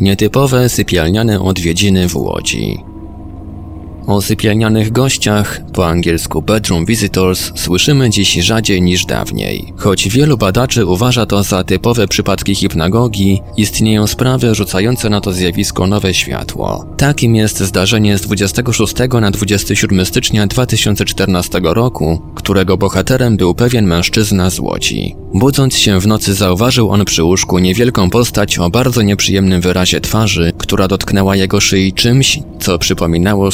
Nietypowe sypialniane odwiedziny w Łodzi. O sypialnianych gościach, po angielsku bedroom visitors, słyszymy dziś rzadziej niż dawniej. Choć wielu badaczy uważa to za typowe przypadki hipnagogi, istnieją sprawy rzucające na to zjawisko nowe światło. Takim jest zdarzenie z 26 na 27 stycznia 2014 roku, którego bohaterem był pewien mężczyzna z Łodzi. Budząc się w nocy zauważył on przy łóżku niewielką postać o bardzo nieprzyjemnym wyrazie twarzy, która dotknęła jego szyi czymś, co przypominało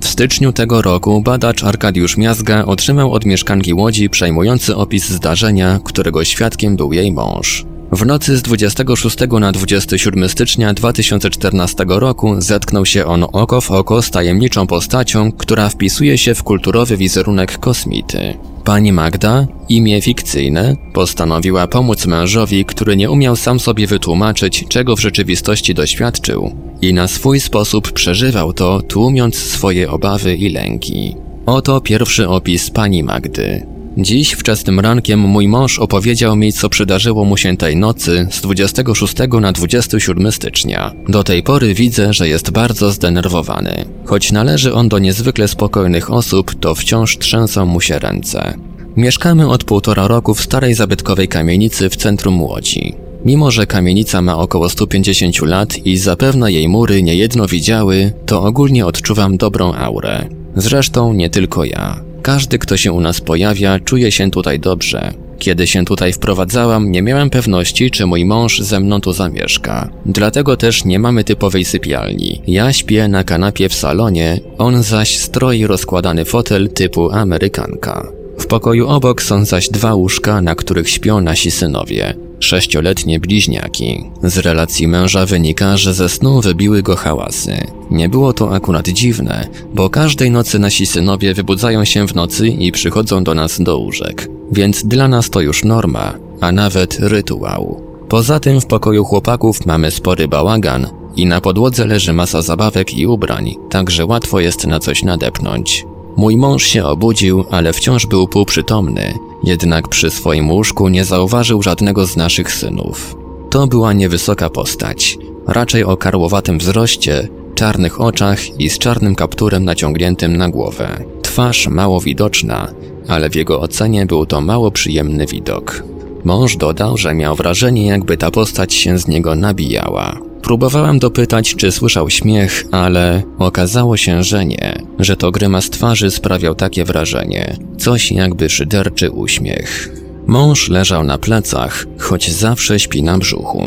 W styczniu tego roku badacz Arkadiusz Miazga otrzymał od mieszkanki Łodzi przejmujący opis zdarzenia, którego świadkiem był jej mąż. W nocy z 26 na 27 stycznia 2014 roku zetknął się on oko w oko z tajemniczą postacią, która wpisuje się w kulturowy wizerunek kosmity. Pani Magda, imię fikcyjne, postanowiła pomóc mężowi, który nie umiał sam sobie wytłumaczyć, czego w rzeczywistości doświadczył, i na swój sposób przeżywał to, tłumiąc swoje obawy i lęki. Oto pierwszy opis pani Magdy. Dziś wczesnym rankiem mój mąż opowiedział mi, co przydarzyło mu się tej nocy z 26 na 27 stycznia. Do tej pory widzę, że jest bardzo zdenerwowany. Choć należy on do niezwykle spokojnych osób, to wciąż trzęsą mu się ręce. Mieszkamy od półtora roku w starej zabytkowej kamienicy w centrum Łodzi. Mimo, że kamienica ma około 150 lat i zapewne jej mury niejedno widziały, to ogólnie odczuwam dobrą aurę. Zresztą nie tylko ja. Każdy, kto się u nas pojawia, czuje się tutaj dobrze. Kiedy się tutaj wprowadzałam, nie miałem pewności, czy mój mąż ze mną tu zamieszka. Dlatego też nie mamy typowej sypialni. Ja śpię na kanapie w salonie, on zaś stroi rozkładany fotel typu Amerykanka. W pokoju obok są zaś dwa łóżka, na których śpią nasi synowie. Sześcioletnie bliźniaki. Z relacji męża wynika, że ze snu wybiły go hałasy. Nie było to akurat dziwne, bo każdej nocy nasi synowie wybudzają się w nocy i przychodzą do nas do łóżek. Więc dla nas to już norma, a nawet rytuał. Poza tym w pokoju chłopaków mamy spory bałagan i na podłodze leży masa zabawek i ubrań, także łatwo jest na coś nadepnąć. Mój mąż się obudził, ale wciąż był półprzytomny, jednak przy swoim łóżku nie zauważył żadnego z naszych synów. To była niewysoka postać, raczej o karłowatym wzroście, czarnych oczach i z czarnym kapturem naciągniętym na głowę. Twarz mało widoczna, ale w jego ocenie był to mało przyjemny widok. Mąż dodał, że miał wrażenie, jakby ta postać się z niego nabijała. Próbowałem dopytać, czy słyszał śmiech, ale okazało się, że nie, że to grymas twarzy sprawiał takie wrażenie, coś jakby szyderczy uśmiech. Mąż leżał na plecach, choć zawsze śpi na brzuchu.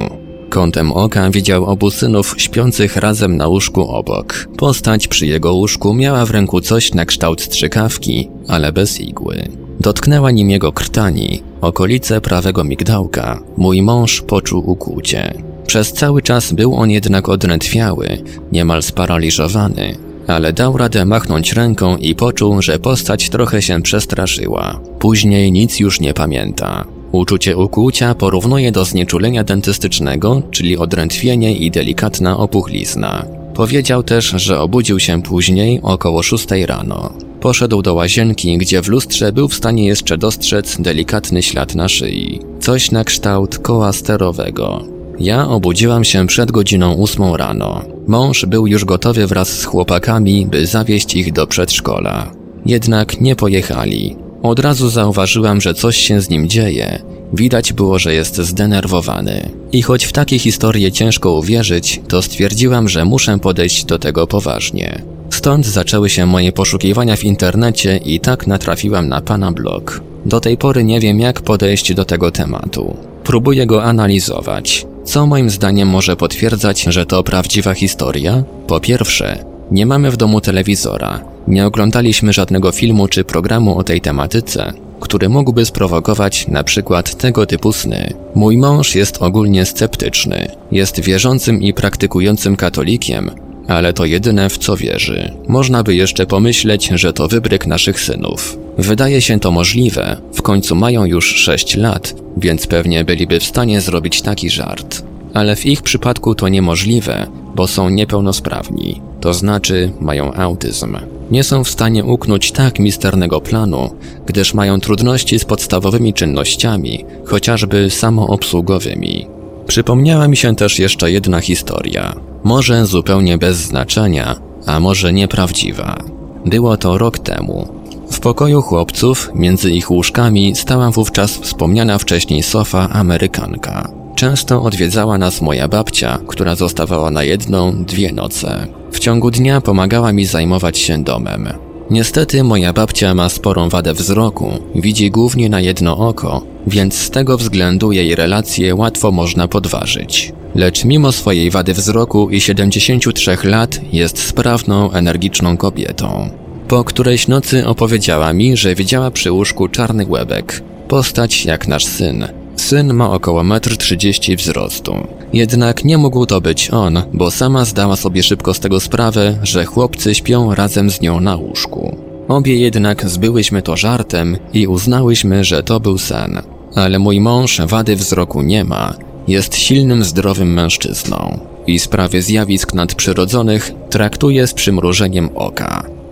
Kątem oka widział obu synów śpiących razem na łóżku obok. Postać przy jego łóżku miała w ręku coś na kształt strzykawki, ale bez igły. Dotknęła nim jego krtani, okolice prawego migdałka. Mój mąż poczuł ukłucie. Przez cały czas był on jednak odrętwiały, niemal sparaliżowany, ale dał radę machnąć ręką i poczuł, że postać trochę się przestraszyła. Później nic już nie pamięta. Uczucie ukłucia porównuje do znieczulenia dentystycznego, czyli odrętwienie i delikatna opuchlizna. Powiedział też, że obudził się później około 6 rano. Poszedł do łazienki, gdzie w lustrze był w stanie jeszcze dostrzec delikatny ślad na szyi. Coś na kształt koła sterowego. Ja obudziłam się przed godziną ósmą rano. Mąż był już gotowy wraz z chłopakami, by zawieźć ich do przedszkola. Jednak nie pojechali. Od razu zauważyłam, że coś się z nim dzieje. Widać było, że jest zdenerwowany. I choć w takie historie ciężko uwierzyć, to stwierdziłam, że muszę podejść do tego poważnie. Stąd zaczęły się moje poszukiwania w internecie i tak natrafiłam na pana blog. Do tej pory nie wiem, jak podejść do tego tematu. Próbuję go analizować. Co moim zdaniem może potwierdzać, że to prawdziwa historia? Po pierwsze, nie mamy w domu telewizora, nie oglądaliśmy żadnego filmu czy programu o tej tematyce, który mógłby sprowokować na przykład tego typu sny. Mój mąż jest ogólnie sceptyczny, jest wierzącym i praktykującym katolikiem, ale to jedyne w co wierzy. Można by jeszcze pomyśleć, że to wybryk naszych synów. Wydaje się to możliwe, w końcu mają już 6 lat, więc pewnie byliby w stanie zrobić taki żart. Ale w ich przypadku to niemożliwe, bo są niepełnosprawni, to znaczy mają autyzm. Nie są w stanie uknąć tak misternego planu, gdyż mają trudności z podstawowymi czynnościami, chociażby samoobsługowymi. Przypomniała mi się też jeszcze jedna historia. Może zupełnie bez znaczenia, a może nieprawdziwa. Było to rok temu. W pokoju chłopców, między ich łóżkami, stała wówczas wspomniana wcześniej sofa Amerykanka. Często odwiedzała nas moja babcia, która zostawała na jedną, dwie noce. W ciągu dnia pomagała mi zajmować się domem. Niestety moja babcia ma sporą wadę wzroku, widzi głównie na jedno oko, więc z tego względu jej relacje łatwo można podważyć. Lecz mimo swojej wady wzroku i 73 lat jest sprawną, energiczną kobietą. Po którejś nocy opowiedziała mi, że widziała przy łóżku czarny łebek, postać jak nasz syn. Syn ma około 1,30 m wzrostu. Jednak nie mógł to być on, bo sama zdała sobie szybko z tego sprawę, że chłopcy śpią razem z nią na łóżku. Obie jednak zbyłyśmy to żartem i uznałyśmy, że to był sen. Ale mój mąż wady wzroku nie ma, jest silnym, zdrowym mężczyzną i sprawy zjawisk nadprzyrodzonych traktuje z przymrużeniem oka.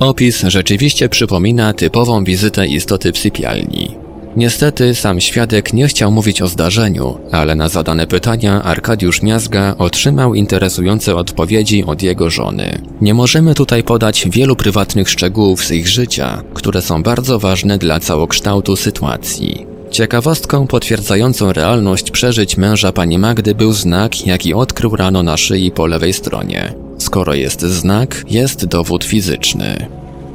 Opis rzeczywiście przypomina typową wizytę istoty w sypialni. Niestety sam świadek nie chciał mówić o zdarzeniu, ale na zadane pytania Arkadiusz Miazga otrzymał interesujące odpowiedzi od jego żony. Nie możemy tutaj podać wielu prywatnych szczegółów z ich życia, które są bardzo ważne dla całokształtu sytuacji. Ciekawostką potwierdzającą realność przeżyć męża pani Magdy był znak, jaki odkrył rano na szyi po lewej stronie. Skoro jest znak, jest dowód fizyczny.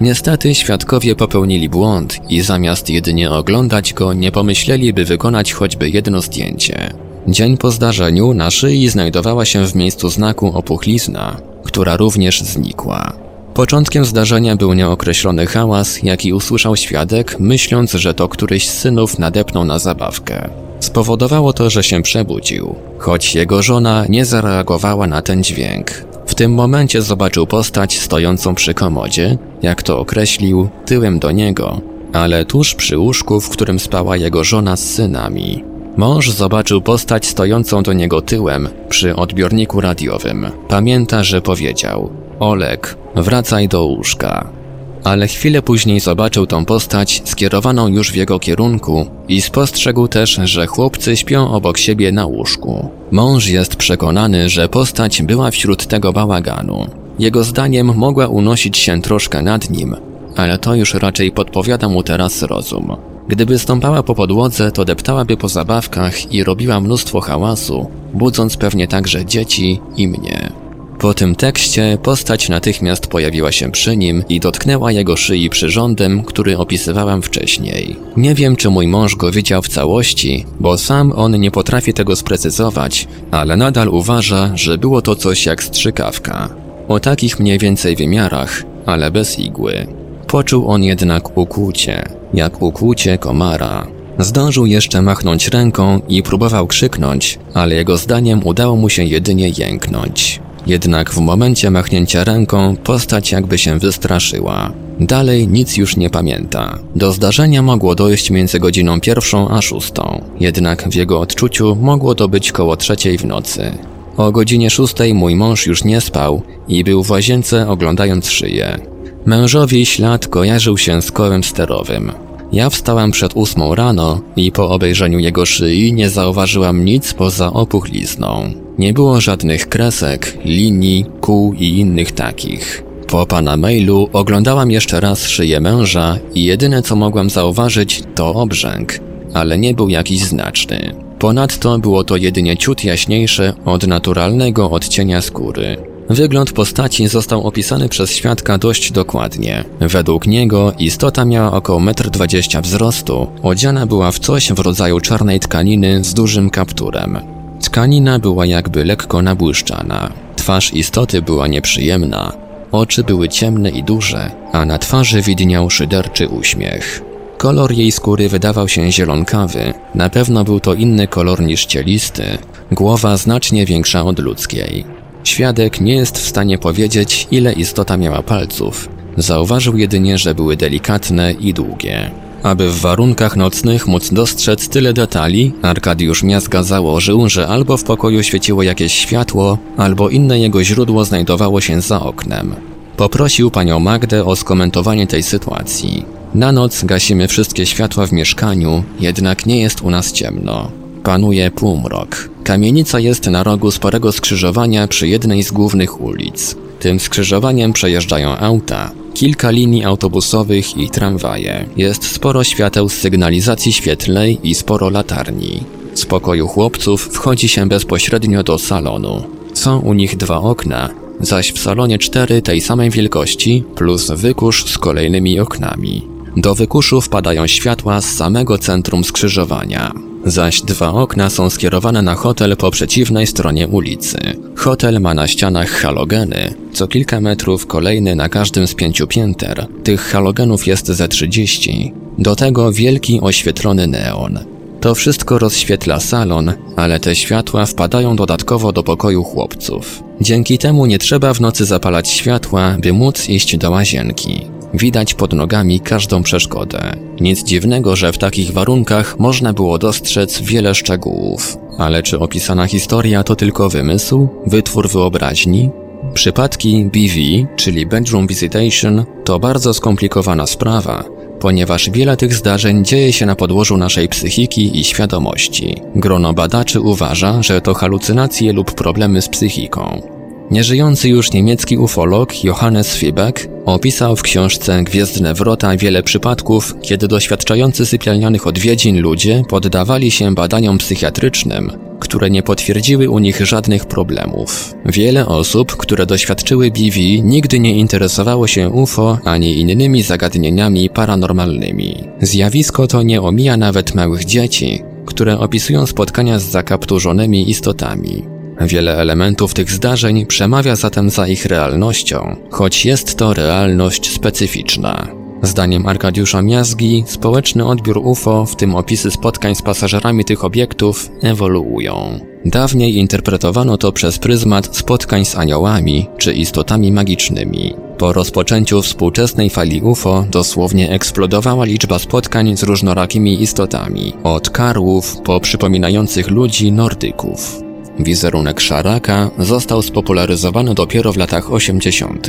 Niestety świadkowie popełnili błąd i zamiast jedynie oglądać go, nie pomyśleli, by wykonać choćby jedno zdjęcie. Dzień po zdarzeniu na szyi znajdowała się w miejscu znaku opuchlizna, która również znikła. Początkiem zdarzenia był nieokreślony hałas, jaki usłyszał świadek, myśląc, że to któryś z synów nadepnął na zabawkę. Spowodowało to, że się przebudził, choć jego żona nie zareagowała na ten dźwięk. W tym momencie zobaczył postać stojącą przy komodzie, jak to określił, tyłem do niego, ale tuż przy łóżku, w którym spała jego żona z synami. Mąż zobaczył postać stojącą do niego tyłem przy odbiorniku radiowym. Pamięta, że powiedział: Olek, wracaj do łóżka. Ale chwilę później zobaczył tą postać skierowaną już w jego kierunku i spostrzegł też, że chłopcy śpią obok siebie na łóżku. Mąż jest przekonany, że postać była wśród tego bałaganu. Jego zdaniem mogła unosić się troszkę nad nim, ale to już raczej podpowiada mu teraz rozum. Gdyby stąpała po podłodze, to deptałaby po zabawkach i robiła mnóstwo hałasu, budząc pewnie także dzieci i mnie. Po tym tekście postać natychmiast pojawiła się przy nim i dotknęła jego szyi przyrządem, który opisywałam wcześniej. Nie wiem, czy mój mąż go widział w całości, bo sam on nie potrafi tego sprecyzować, ale nadal uważa, że było to coś jak strzykawka. O takich mniej więcej wymiarach, ale bez igły. Poczuł on jednak ukłucie, jak ukłucie komara. Zdążył jeszcze machnąć ręką i próbował krzyknąć, ale jego zdaniem udało mu się jedynie jęknąć. Jednak w momencie machnięcia ręką postać jakby się wystraszyła. Dalej nic już nie pamięta. Do zdarzenia mogło dojść między godziną pierwszą a szóstą, jednak w jego odczuciu mogło to być koło trzeciej w nocy. O godzinie szóstej mój mąż już nie spał i był w łazience oglądając szyję. Mężowi ślad kojarzył się z kołem sterowym. Ja wstałam przed ósmą rano i po obejrzeniu jego szyi nie zauważyłam nic poza opuchlizną. Nie było żadnych kresek, linii, kół i innych takich. Po pana mailu oglądałam jeszcze raz szyję męża i jedyne co mogłam zauważyć to obrzęk, ale nie był jakiś znaczny. Ponadto było to jedynie ciut jaśniejsze od naturalnego odcienia skóry. Wygląd postaci został opisany przez świadka dość dokładnie. Według niego istota miała około 1,20 m wzrostu, odziana była w coś w rodzaju czarnej tkaniny z dużym kapturem. Tkanina była jakby lekko nabłyszczana. Twarz istoty była nieprzyjemna. Oczy były ciemne i duże, a na twarzy widniał szyderczy uśmiech. Kolor jej skóry wydawał się zielonkawy, na pewno był to inny kolor niż cielisty, głowa znacznie większa od ludzkiej. Świadek nie jest w stanie powiedzieć, ile istota miała palców. Zauważył jedynie, że były delikatne i długie. Aby w warunkach nocnych móc dostrzec tyle detali, Arkadiusz Miazga założył, że albo w pokoju świeciło jakieś światło, albo inne jego źródło znajdowało się za oknem. Poprosił panią Magdę o skomentowanie tej sytuacji. Na noc gasimy wszystkie światła w mieszkaniu, jednak nie jest u nas ciemno. Panuje półmrok. Kamienica jest na rogu sporego skrzyżowania przy jednej z głównych ulic. Tym skrzyżowaniem przejeżdżają auta, kilka linii autobusowych i tramwaje. Jest sporo świateł z sygnalizacji świetlnej i sporo latarni. Z pokoju chłopców wchodzi się bezpośrednio do salonu. Są u nich dwa okna, zaś w salonie cztery tej samej wielkości plus wykusz z kolejnymi oknami. Do wykuszu wpadają światła z samego centrum skrzyżowania. Zaś dwa okna są skierowane na hotel po przeciwnej stronie ulicy. Hotel ma na ścianach halogeny, co kilka metrów kolejny na każdym z pięciu pięter. Tych halogenów jest ze 30. Do tego wielki oświetlony neon. To wszystko rozświetla salon, ale te światła wpadają dodatkowo do pokoju chłopców. Dzięki temu nie trzeba w nocy zapalać światła, by móc iść do łazienki. Widać pod nogami każdą przeszkodę. Nic dziwnego, że w takich warunkach można było dostrzec wiele szczegółów. Ale czy opisana historia to tylko wymysł, wytwór wyobraźni? Przypadki BV, czyli Bedroom Visitation, to bardzo skomplikowana sprawa, ponieważ wiele tych zdarzeń dzieje się na podłożu naszej psychiki i świadomości. Grono badaczy uważa, że to halucynacje lub problemy z psychiką. Nieżyjący już niemiecki ufolog Johannes Fiebeck opisał w książce Gwiezdne Wrota wiele przypadków, kiedy doświadczający sypialnianych odwiedzin ludzie poddawali się badaniom psychiatrycznym, które nie potwierdziły u nich żadnych problemów. Wiele osób, które doświadczyły BV, nigdy nie interesowało się UFO ani innymi zagadnieniami paranormalnymi. Zjawisko to nie omija nawet małych dzieci, które opisują spotkania z zakapturzonymi istotami. Wiele elementów tych zdarzeń przemawia zatem za ich realnością, choć jest to realność specyficzna. Zdaniem Arkadiusza Miazgi, społeczny odbiór UFO, w tym opisy spotkań z pasażerami tych obiektów, ewoluują. Dawniej interpretowano to przez pryzmat spotkań z aniołami czy istotami magicznymi. Po rozpoczęciu współczesnej fali UFO dosłownie eksplodowała liczba spotkań z różnorakimi istotami, od karłów po przypominających ludzi nordyków. Wizerunek szaraka został spopularyzowany dopiero w latach 80.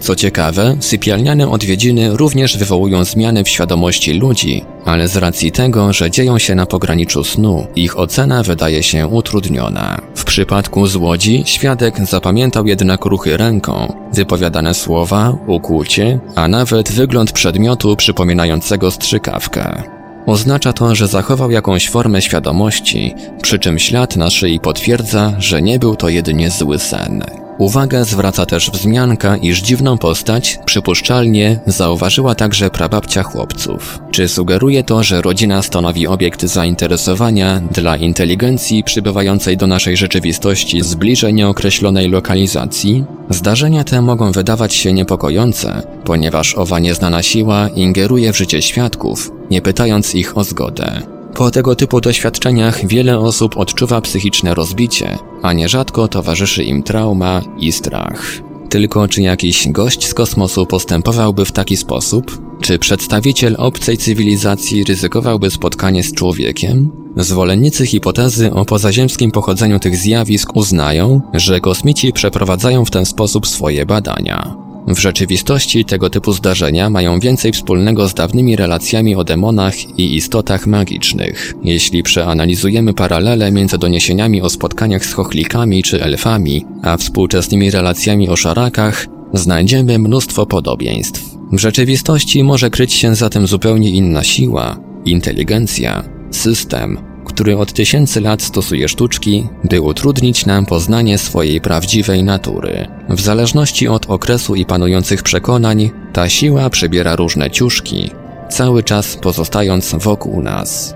Co ciekawe, sypialniane odwiedziny również wywołują zmiany w świadomości ludzi, ale z racji tego, że dzieją się na pograniczu snu, ich ocena wydaje się utrudniona. W przypadku złodzi świadek zapamiętał jednak ruchy ręką, wypowiadane słowa, ukłucie, a nawet wygląd przedmiotu przypominającego strzykawkę. Oznacza to, że zachował jakąś formę świadomości, przy czym ślad na szyi potwierdza, że nie był to jedynie zły sen. Uwagę zwraca też wzmianka, iż dziwną postać, przypuszczalnie, zauważyła także prababcia chłopców. Czy sugeruje to, że rodzina stanowi obiekt zainteresowania dla inteligencji przybywającej do naszej rzeczywistości z bliżej nieokreślonej lokalizacji? Zdarzenia te mogą wydawać się niepokojące, ponieważ owa nieznana siła ingeruje w życie świadków, nie pytając ich o zgodę. Po tego typu doświadczeniach wiele osób odczuwa psychiczne rozbicie, a nierzadko towarzyszy im trauma i strach. Tylko czy jakiś gość z kosmosu postępowałby w taki sposób? Czy przedstawiciel obcej cywilizacji ryzykowałby spotkanie z człowiekiem? Zwolennicy hipotezy o pozaziemskim pochodzeniu tych zjawisk uznają, że kosmici przeprowadzają w ten sposób swoje badania. W rzeczywistości tego typu zdarzenia mają więcej wspólnego z dawnymi relacjami o demonach i istotach magicznych. Jeśli przeanalizujemy paralele między doniesieniami o spotkaniach z chochlikami czy elfami, a współczesnymi relacjami o szarakach, znajdziemy mnóstwo podobieństw. W rzeczywistości może kryć się za tym zupełnie inna siła, inteligencja, system, który od tysięcy lat stosuje sztuczki, by utrudnić nam poznanie swojej prawdziwej natury. W zależności od okresu i panujących przekonań, ta siła przybiera różne ciuszki, cały czas pozostając wokół nas.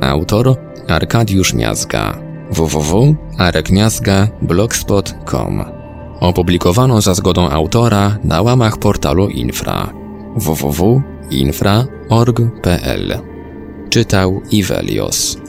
Autor Arkadiusz Miazga www.arekmiazga.blogspot.com Opublikowano za zgodą autora na łamach portalu Infra www.infra.org.pl Czytał Ivelios